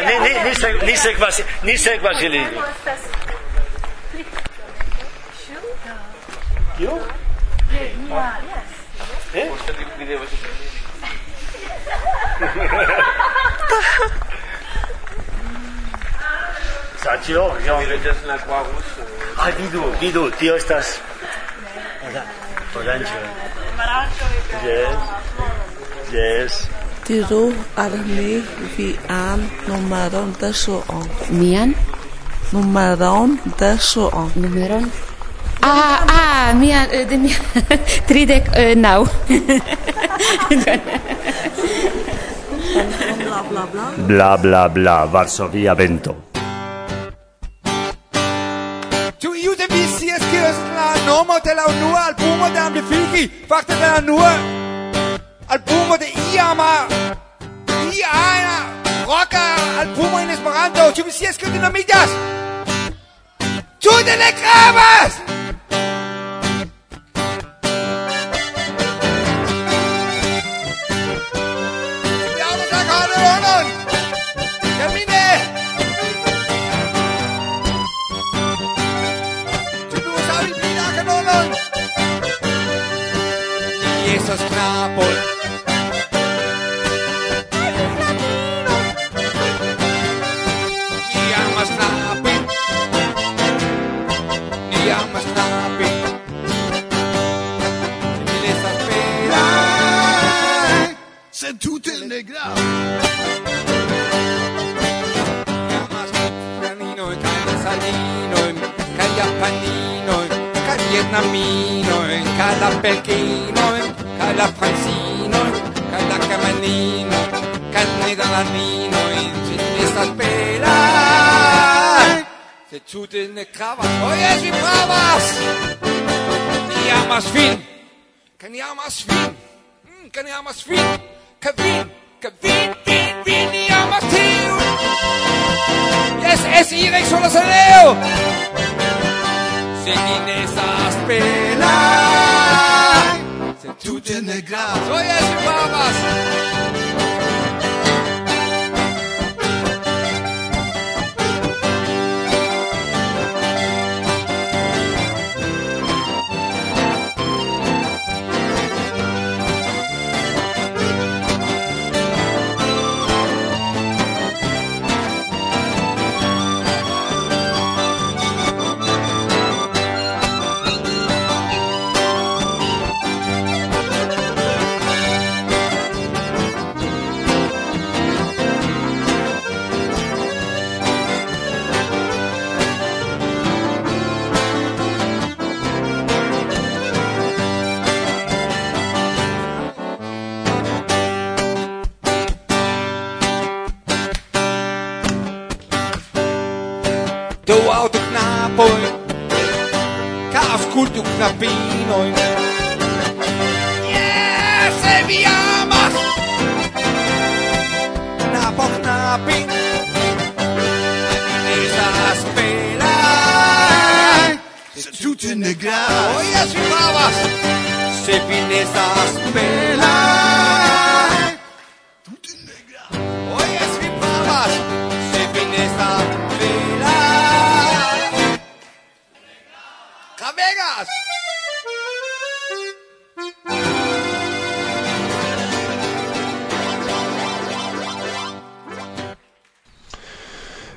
ni, ni, ni, se ni se sekvas, ni se sekvas ili. Kiu? Eh? Saĉilo, jo. Mi reĝas la kwa ruso. Ah, vidu, vidu, tio estas... Oranĝo. Yes. Yes diru al mi vian numeron de suon. Mian? Numeron de suon. Numeron? Ah, ah, mian, eh, de mian, tridec uh, eh, nau. bla, bla, bla. Bla, bla, bla, Varsovia vento. Tu iu de vi scias es la nomo de la unua albumo de amplifiki, fakte de la unua albumo de iama. Y ana roca albumo in esperanto ĉu vi scias ke dinamiĝas Tu de ne gravas c'est tout télégraphe. Vietnaminoin, cada pelkinoin, cada francinoin, cada camaninoin, cada nederlandinoin, sin estas pelas, se chuten de cravas, oye, si bravas, ni amas fin, que ni amas fin, que ni amas fin. Mm, Que vi, que vi, vi, vi, ni amas tiu. Yes, es irek solo se leo. Se ti ne sa. Se tu te ne grazie. Oh yes, babas. tu ne gras. Oh, Oye, si babas, se pinesas pelas. Tu tu ne gras. Oh, Oye, si babas, se pinesas pelas. Camegas.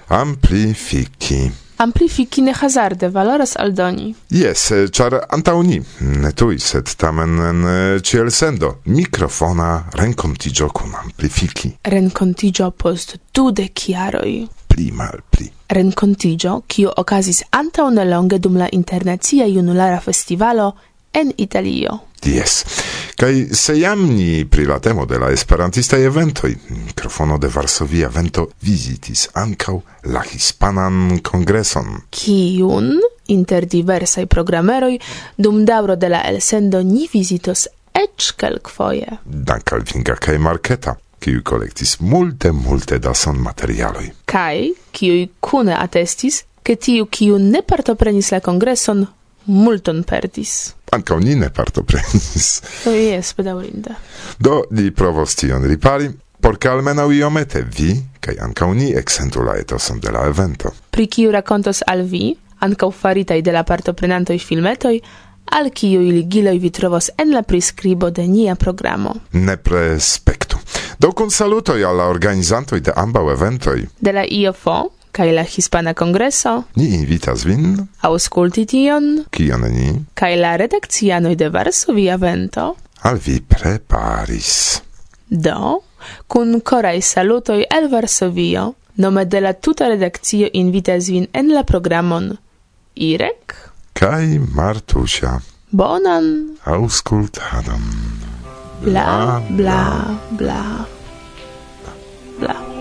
Amplifique amplifiki ne hazarde valoras aldoni. Yes, eh, char antau ni, ne tui, sed tamen en eh, ciel sendo, mikrofona renkontigio kun amplifiki. Renkontigio post dudek jaroj. Pli mal pli. Renkontigio, kio okazis antau nelonge dum la internacia junulara festivalo en Italio ties. Kaj se jam ni pri la temo de la esperantistaj eventoj, mikrofono de Varsovia vento vizitis ankaŭ la hispanan kongreson. Kiun inter diversaj programeroj dum daŭro de la elsendo ni vizitos eĉ kelkfoje. Dank al Vinga kaj Marketa kiu kolektis multe multe da son materialoj. Kaj kiuj kune atestis, ke tiu kiu ne partoprenis la kongreson multon perdis. Ankaŭ ni ne partoprenis. Do oh, jes, bedaŭrinde. Do li provos tion ripari, por ke almenaŭ iomete vi kaj ankaŭ ni exentu la etoson de la evento. Pri kiu rakontos al vi, ankaŭ faritaj de la partoprenantoj filmetoj, al kiuj ligiloj vi trovos en la priskribo de nia programo. Nepre spektu. Do kun salutoj al la organizantoj de ambaŭ eventoj. De la IOFO, kaj la Hispana Kongreso. Ni invitas vin aŭskulti tion, kion ni kaj la redakcianoj de Varsovia Vento al vi preparis. Do, kun koraj salutoj el Varsovio, nome de la tuta redakcio invitas vin en la programon Irek kai Martusia. Bonan aŭskultadon. Bla bla bla. Bla. bla.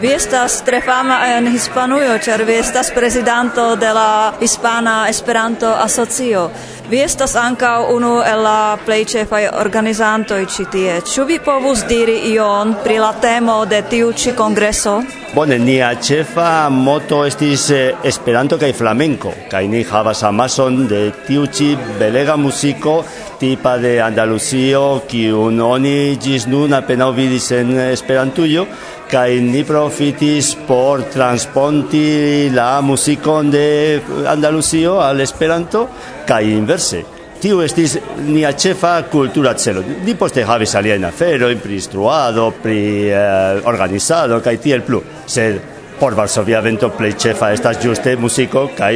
Vi estas tre fama en Hispanujo, ĉar vi estas prezidanto de la Hispana Esperanto Asocio. Vi estas ankaŭ unu el la plej ĉefaj organizantoj ĉi tie. Ĉu vi povus diri ion pri la temo de tiu ĉi kongreso? Bone, nia ĉefa moto estis eh, Esperanto kaj flamenco, kaj ni havas amason de tiu ĉi belega muziko tipa de Andalusio, kiun oni gis nun apenaŭ vidis en Esperantujo, kaj ni profitis por transponti la muzikon de Andalusio al Esperanto kaj inverse. Tiu estis nia ĉefa kultura celo. Ni poste havis aliajn aferojn pri instruado, pri eh, organizado kaj tiel plu, sed por Varsovia vento plej ĉefa estas ĝuste muziko kaj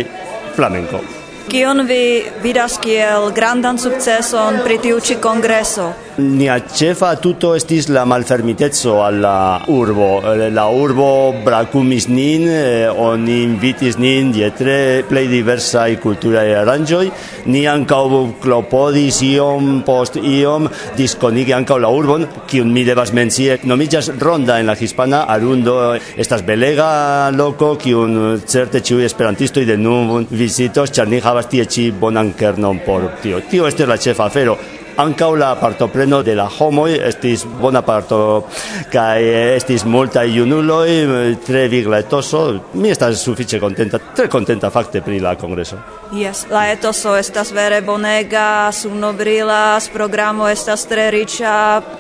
flamenco. Kion vi vidas kiel grandan sukceson pri tiu ĉi kongreso? Nia cefa tuto estis la malfermitezzo alla urbo. Eh, la urbo bracumis nin, eh, oni invitis nin dietre plei diversai culturae aranjoi. Ni ancau clopodis iom post iom disconigi ancau la urbon, kiun mi devas mencie. Eh, nomillas Ronda en la hispana, Arundo estas belega loco, kiun certe ciui esperantistoi de nun visitos, char ni havas tie ci bonan kernon por tio. Tio este la cefa afero ankaŭ la partopreno de la homoj estis bona parto kaj estis multaj junuloj tre vigla etoso mi estas sufiĉe kontenta tre kontenta fakte pri la kongreso Yes, la etoso estas vere bonega, sunobrila, programo estas tre riĉa.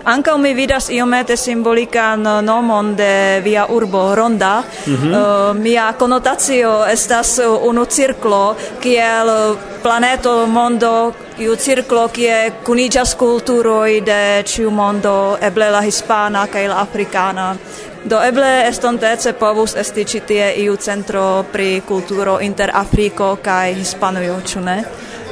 Ankaŭ mi vidas iomete simbolikan nomon de via urbo Ronda. Mm -hmm. uh, mia konotacio estas unu cirklo kiel planeto mondo iu circlo kie kunigas kulturoj de ĉiu mondo, eble la hispana kaj la afrikana. Do eble estontece povus esti ĉi tie iu centro pri kulturo inter Afriko kaj Hispanujo, ĉu ne?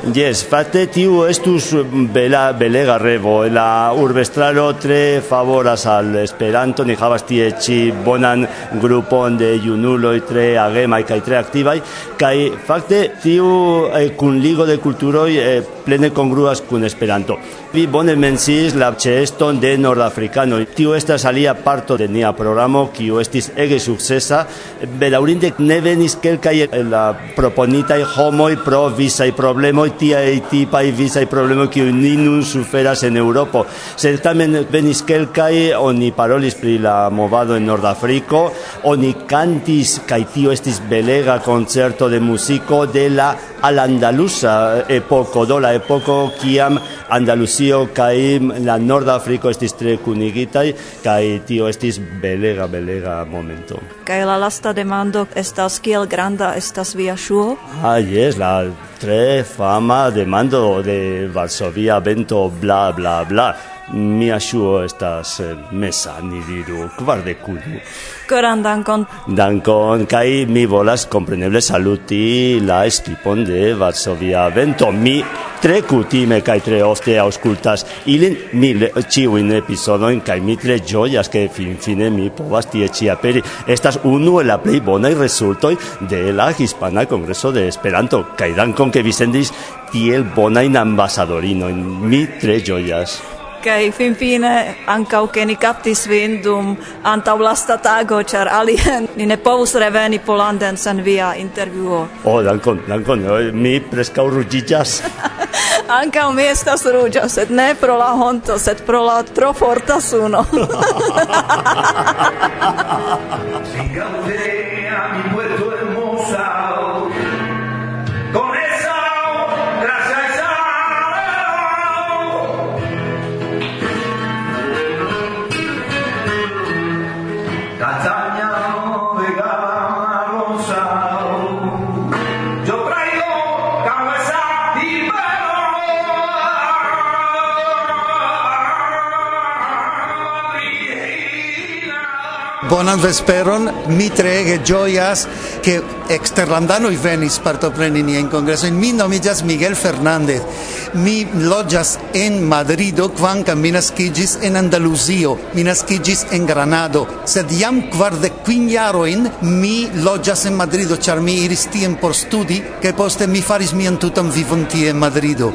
Yes, facte tiu estus bela belega revo. La urbestraro tre favoras al Esperanto, ni havas tie ĉi bonan grupon de junuloj tre agemaj kaj tre aktivaj kaj fakte tiu eh, kunligo de kulturoj eh, plene kongruas kun Esperanto. Vi bone mensis la ĉeeston de nordafrikanoj. Tio estas alia parto de nia programo, kiu estis ege sukcesa. Bedaŭrinde ne venis kelkaj el la proponitaj homoj pro visaj problemoj, tiaj tipaj visaj problemoj kiuj ni nun suferas en Eŭropo. Sed tamen venis kelkaj, oni parolis pri la movado en Nordafriko, oni cantis, kaj tio estis belega concerto de musico de la al-andalusa epoko, do la epoko kiam Andalusio kai la Norda Afriko estis tre kunigitaj kaj tio estis belega belega momento. Kaj la lasta demando estas kiel granda estas via ŝuo? Ah jes, la tre fama demando de Varsovia vento bla bla bla Mia shuo estas mesa, ni diru, kvardek unu. Koran dankon. Dankon, kaj mi volas kompreneble saluti la equipon de Varsovia Vento. Mi tre kutime kaj tre ofte aŭskultas ilin mi ĉiujn epizodojn kaj mi tre ĝojas ke finfine mi povas tie ĉi aperi. Estas unu el la plej bonaj rezultoj de la Hispana Kongreso de Esperanto kaj dankon ke vi sendis tiel bonajn ambasadorinojn. Mi tre ĝojas kai fin fine ankaŭ ke ni kaptis vin dum antaŭ lasta tago ĉar alien ni ne povus reveni polanden sen via intervjuo. Oh, dankon, dankon, eh, mi preskaŭ ruĝiĝas. ankaŭ mi estas ruĝa, sed ne pro la honto, sed pro la tro forta suno. bonan vesperon, mi treege gioias che exterlandanoi venis partopreni in congresso in Mi nomiĝas Miguel Fernandez. Mi loĝas en Madrido, kvankam mi naskiĝis en Andaluzio, mi naskiĝis en Granado, sed jam kvardek kvin jarojn mi loĝas en Madrido, char mi iris tien por studi, che poste mi faris mian tutan vivon tie en Madrido.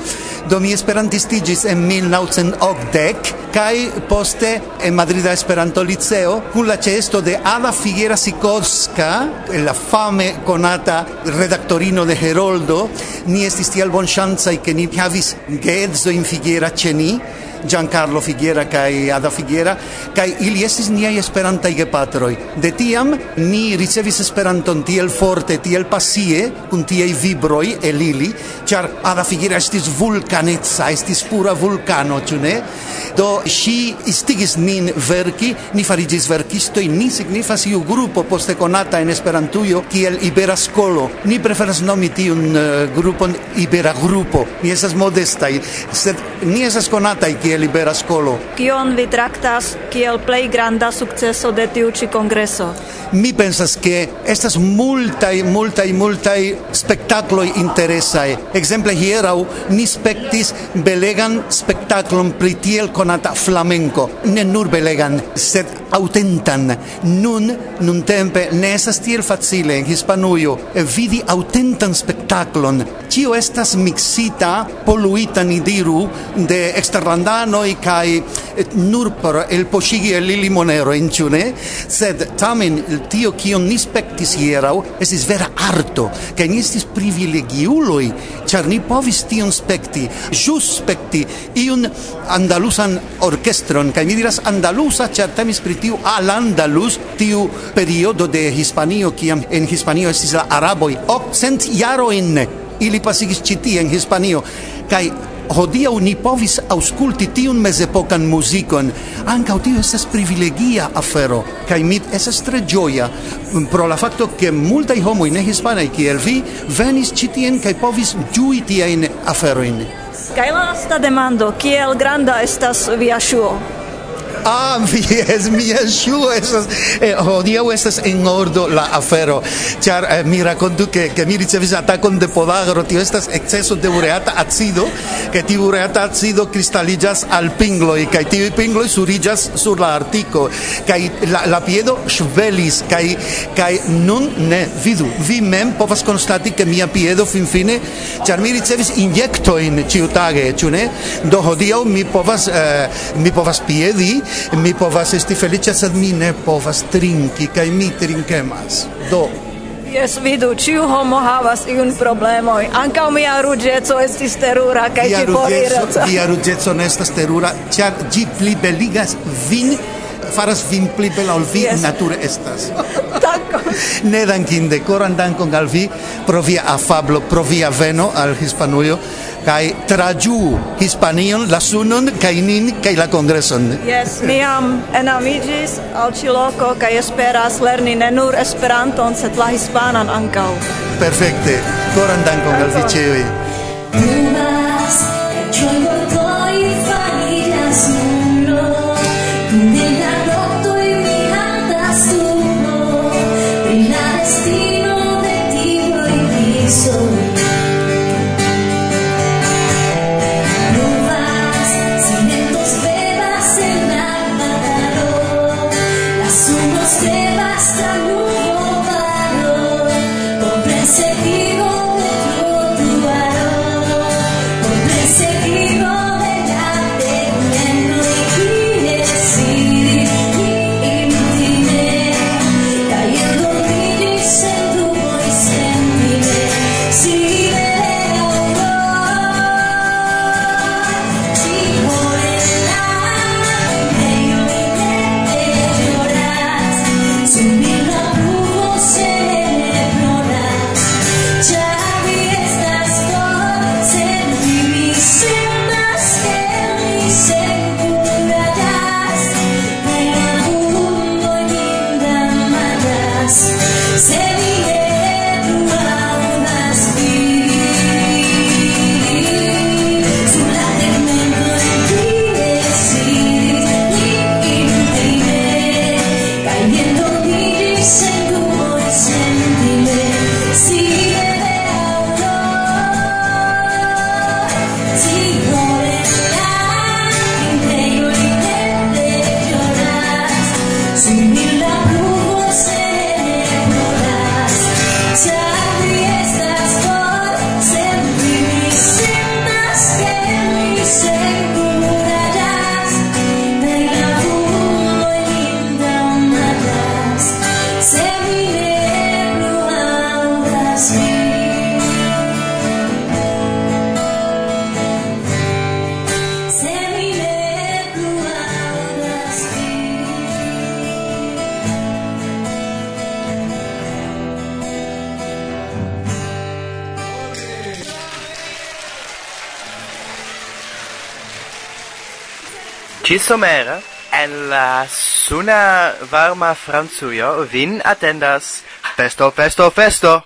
Do mi esperantistigis en 1980 kai poste en Madrida Esperanto Liceo kun la ĉeesto de Ada Figuera Sikorska, la fame conata redaktorino de Heroldo, ni estis tiel bonŝancaj, ke ni havis geedzojn figera ĉe ni, Giancarlo Figuera kai Ada Figuera kai ili estis niaj esperantaj gepatroj. De tiam ni ricevis Esperanton tiel forte, tiel pasie, kun tiaj vibroj el ili, ĉar Ada Figuera estis vulkaneca, estis pura vulkano, ĉu ne? Do ŝi instigis nin verki, ni fariĝis verkistoj, ni signifas iu grupo poste konata en Esperantujo kiel Ibera Skolo. Ni preferas nomi tiun uh, grupon Ibera Grupo. Ni estas modestaj, sed ni estas konataj kiel je libera skolo. Kion vi traktas kiel plej granda sukceso de tiu ĉi kongreso? Mi pensas ke estas multaj, multaj, multaj spektakloj interesaj. Ekzemple hieraŭ ni spektis belegan spektaklon pri tiel konata flamenco. Ne nur belegan, sed autentan. Nun, nun tempe, ne estas tiel facile en Hispanujo vidi autentan spektaklon. Tio estas mixita, poluita, ni diru, de eksterlandaj infanoi kai nur por el poŝigi el ili monerojn ĉu ne? Sed tamen tio kion ni spektis hieraŭ estis vera arto kaj ni estis privilegiuloj ĉar ni povis tion spekti ĵus spekti iun andalusan orkestron. Kaj mi diras andalusa ĉar temis pri tiu al andalus tiu periodo de Hispanio kiam en Hispanio estis la araboj okcent jarojn ili pasigis ĉi tie en Hispanio. Kaj hodiaŭ ni povis aŭskulti tiun mezepokan muzikon. Ankaŭ tio estas privilegia afero kaj mi estas tre ĝoja mm, pro la fakto ke multaj homoj ne hispanaj kiel vi venis ĉi tien kaj povis ĝui tiajn aferojn. Kaj lasta demando, kiel granda estas via ŝuo? Ah, jes, mia ŝuo estas eh, hodiaŭ estas en ordo la afero. Ĉar eh, mi rakontu ke ke mi ricevis atakon de podagro, tio estas exceso de ureata acido, ke tiu ureata acido kristaliĝas al pingloj kaj tiuj pingloj suriĝas sur la artiko kaj la, la piedo ŝvelis kaj kaj nun ne vidu. Vi mem povas konstati ke mia piedo finfine ĉar mi ricevis injektojn ĉiutage, ĉu ne? Do hodiaŭ mi povas eh, mi povas piedi mi povas esti feliĉa, sed mi ne povas trinki, kaj mi trinkemas. Do, Jes, vidu, ĉiu homo havas iun problemoj. Ankaŭ mia ruĝeco estis terura kaj ĝi foriras. Via ruĝeco ne estas terura, ĉar ĝi pli beligas vin faras vin pli bela ol vi yes. nature estas. Dankon. ne dankinde, koran dankon al vi pro via afablo, pro via veno al Hispanujo kai traju Hispanion la sunon kai nin kai la kongreson. Yes, mi am enamigis al Chiloco kai esperas lerni ne nur Esperanton sed la hispanan ankaŭ. Perfekte. Koran dankon al vi ĉiuj. Ci somera, en la suna varma Franzujo vin attendas festo, festo, festo!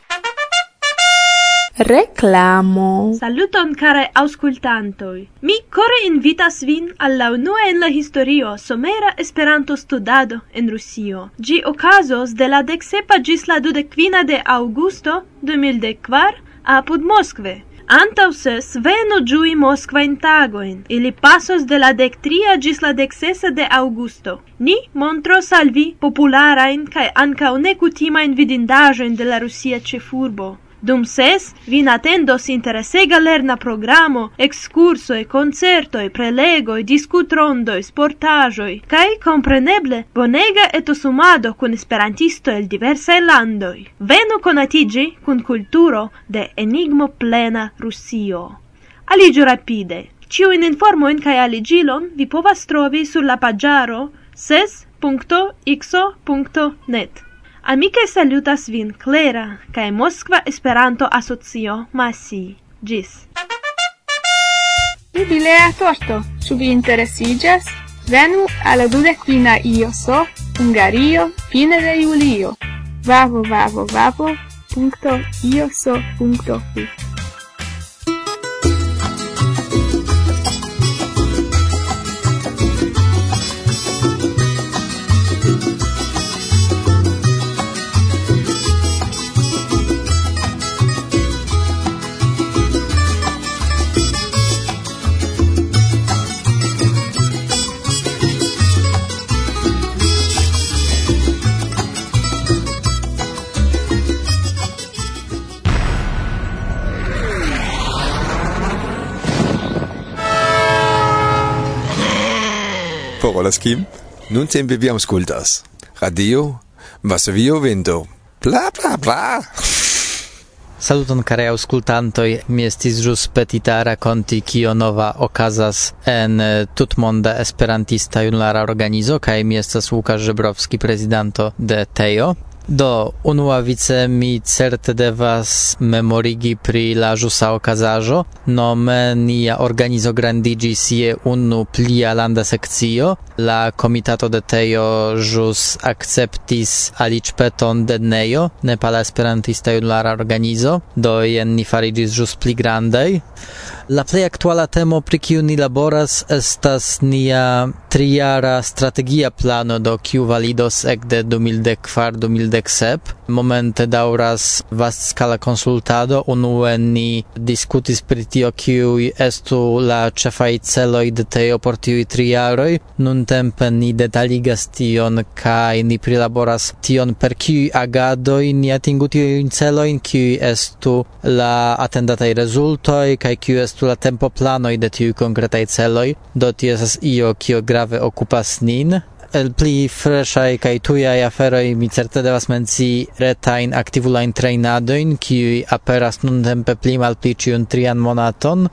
Reclamo. Saluton care auscultantoi. Mi core invitas vin alla unua en la historio somera Esperanto studado en Rusio. Gi okazos de la dexepa gis la dudekvina de Augusto 2004 apud Moskve. Antau ses venu giui Moskvain tagoin. Ili pasos de la dectria gis la dexesa de augusto. Ni montros al vi popularain cae ancau necutimain vidindajoin de la Rusia cefurbo. Dum ses vin attendos interesega lerna programo, excursoi, concertoi, prelegoi, discutrondoi, sportajoi, cae compreneble bonega eto sumado cun esperantisto el diversae landoi. Venu conatigi cun culturo de enigmo plena Rusio. Aligiu rapide. informo informoin cae aligilon vi povas trovi sur la pagiaro ses.xo.net. Amike salutas vin Klera kaj Moskva Esperanto-Asocio Masi. Gis. Jubilea torto, ĉu vi interesiĝas? Venu alla dudekvina ioso, Hungario, fine de julio. Vavo, vavo, vavo, punto, ioso, punto, hu. parolas Kim. Nun tempe vi auscultas. Radio Varsovio Vento. Bla bla bla. Saluton care auscultantoi, mi estis jus petita raconti kio nova okazas en eh, tutmonda esperantista junulara organizo kai mi estas Łukasz Żebrowski, prezidanto de TEO. Do, unua vice mi certe devas memorigi pri la jusa okazajo, nome nia organizo grandigis je unu plia landa sekcio. La komitato de Tejo jus akceptis aliĉpeton de Nejo, Nepala Esperantista Junulara Organizo, do jen ni farigis jus pli grandei. La plej aktuala temo pri kiu ni laboras estas nia trijara strategia plano do kiu validos ekde 2004-2007. Momente daŭras vastskala konsultado. Unue ni diskutis pri tio kiuj estu la ĉefaj celoj de teo por tiuj tri jaroj. Nuntempe ni detaligas tion kaj ni prilaboras tion per kiuj agadoj ni atingu tiujn celojn kiuj estu la atendataj rezultoj kaj kiu estu estu la tempo planoj de tiu konkretaj celoj, do tio estas io kio grave okupas nin. El pli freshaj kaj tujaj aferoj mi certe devas mencii retajn aktivulajn trejnadojn, kiuj aperas nuntempe pli malpli ĉiun trian monaton,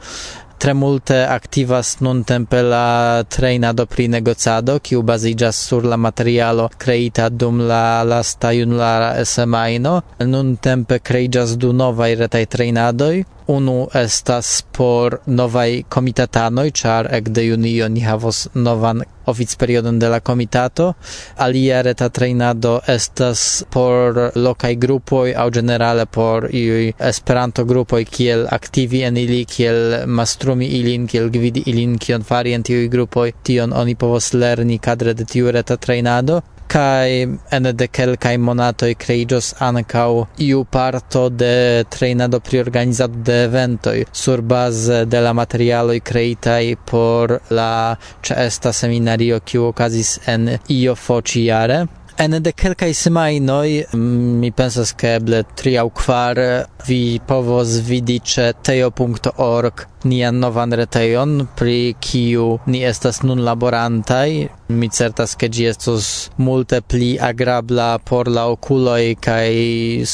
tre multe activas nun tempe la trejnado pri negocado, kiu baziĝas sur la materialo creita dum la lasta junulara semajno. Nun tempe creigas du novai retai trejnadoj, unu estas por novaj komitatanoj, ĉar ekde junio ni havos novan oficperiodon de la komitato. Alia reta trejnado estas por lokaj grupoj aŭ ĝenerale por iuj Esperanto-grupoj kiel aktivi en ili, kiel mastrumi ilin, kiel gvidi ilin, kion fari en tiuj grupoj, tion oni povos lerni kadre de tiu reta trejnado kai ene de kelkai monatoi kreiĝos ankau iu parto de trejnado pri organizado de eventoi sur base de la materialoi creitai por la cesta seminario kiu okazis en io fociare ene de kelkaj semajnoj mm, mi pensas ke eble tri aŭ kvar eh, vi povos vidi ĉe teo.org nian novan retejon pri kiu ni estas nun laborantaj. Mi certas ke ĝi estos multe pli agrabla por la okuloj kaj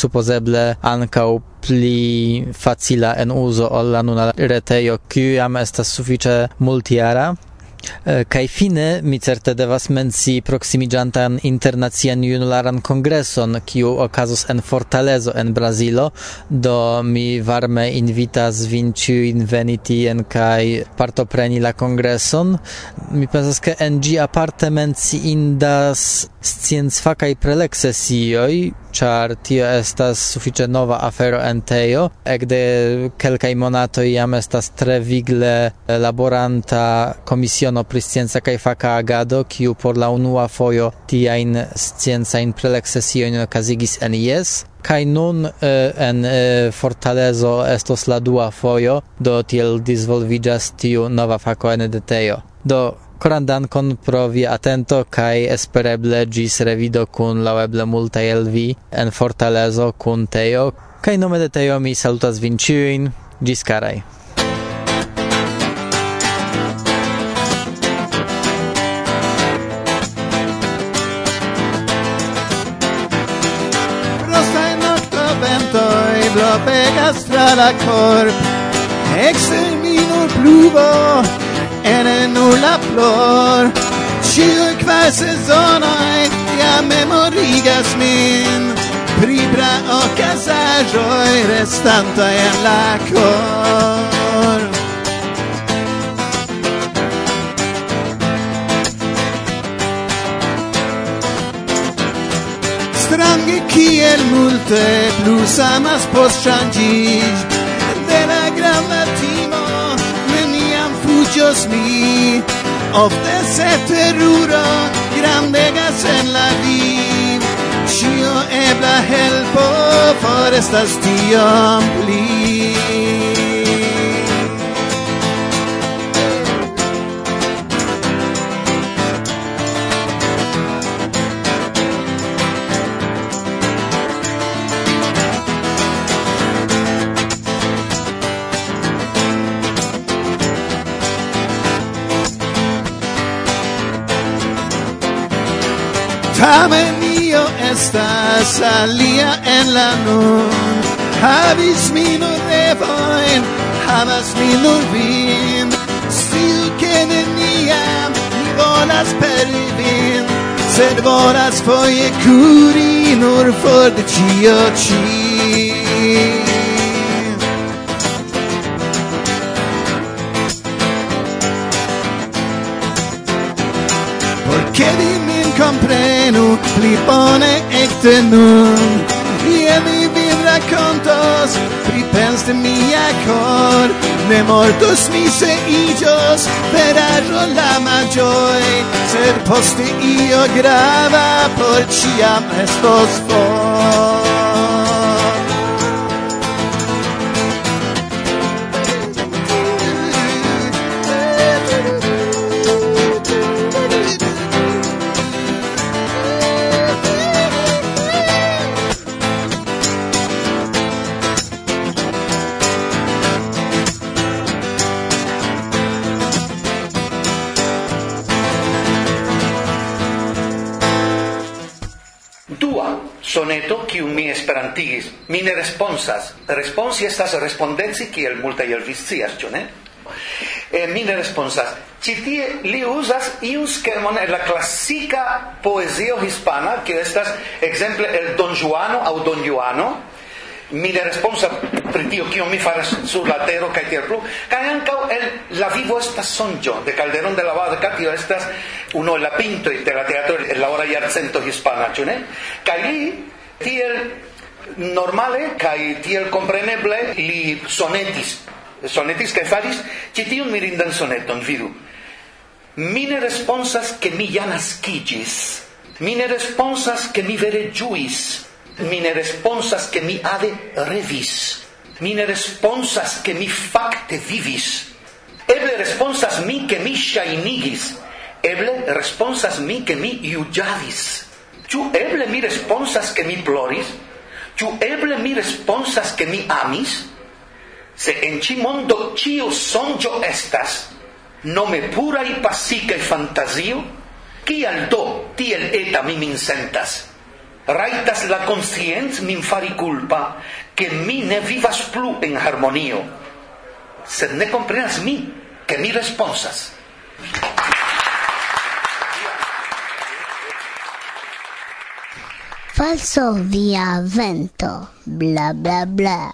supozeble ankaŭ pli facila en uzo ol la nuna retejo, kiu jam estas sufiĉe multiara Eh, kaj fine mi certe devas menci proximigiantan internacian junularan kongreson kiu okazos en Fortalezo en Brazilo. Do mi varme invitas vin ĉiujn veni tien kaj partopreni la kongreson. Mi pensas ke en ĝi aparte menciindas sciencfakaj preleksesioj ĉar tio estas sufiĉe nova afero en Tejo. Ekde kelkaj monatoj jam estas tre vigle laboranta komisiono Associaciono pri Scienza kaj Faka Agado, kiu por la unua fojo tiajn sciencajn prelekcesiojn okazigis en IES, kaj nun eh, en eh, Fortalezo estos la dua fojo, do tiel disvolviĝas tiu nova fako en detejo. Do koran dankon pro via atento kaj espereble ĝis revido kun laŭeble multaj el vi en Fortalezo kun Teo kaj nome de Teo mi salutas vin ĉiujn ĝis karaj. tra la corp Exter minor pluvo en nulla flor Ĉiuj qua sezonoj Ja memorigas min Pri praokazaĵoj restantaj en la cor. multe plus amas post ŝanĝiĝ de la granda timo neniam fugios mi. Ofte se teruro grandegas en la viv cio ebla helpo forestas tiom pli. Avenio estas alia en la nun. Havis mi nur devoin, havas mi nur vin. Stiu che neniam mi volas peri vin. Sed volas foie curi nur for de cio ci Porque dime comprenu pli bone ekde nun. Ie mi vin rakontos pripens de mia cor Ne mortos mi se igios veraggio la magioi Sed poste io grava por ciam estos for. Soneto kiu mi esperantigis, mi ne responsas. Responsi estas respondenci kiel multaj el vi scias, ĉu ne? Eh, mi ne responsas. Ĉi tie li uzas iun en la klasika poezio hispana, kiu estas ekzemple el Don Juano aŭ Don Juano, mi ne responsa pri tio kio mi faras sur la tero kaj tiel plu kaj ankaŭ el la vivo estas sonĝo de Calderón de la Barca tio estas uno el la pintoj de la teatro en la hora jarcento hispana ĉu ne kaj li Tiel normale kai tiel compreneble li sonetis. Sonetis kaj faris ĉi tiun mirindan soneton vidu. Mi ne responsas ke mi ja naskiĝis. Mi ne responsas ke mi vere ĝuis. Mi ne responsas che mi ade revis. Mi ne responsas che mi facte vivis. Eble responsas mi che mi shainigis eble responsas mi che mi juĝadis. Ĉu eble mi responsas ke mi ploris? Ĉu eble mi responsas ke mi amis? Se en ĉi mondo ĉiu sonĝo estas, nome puraj pasikaj fantazio, kial do tiel eta mi min sentas? Raitas la conscienz min fari culpa, che mi ne vivas plu en harmonio, sed ne comprenas mi, che mi responsas. Varsovia vento, bla bla bla.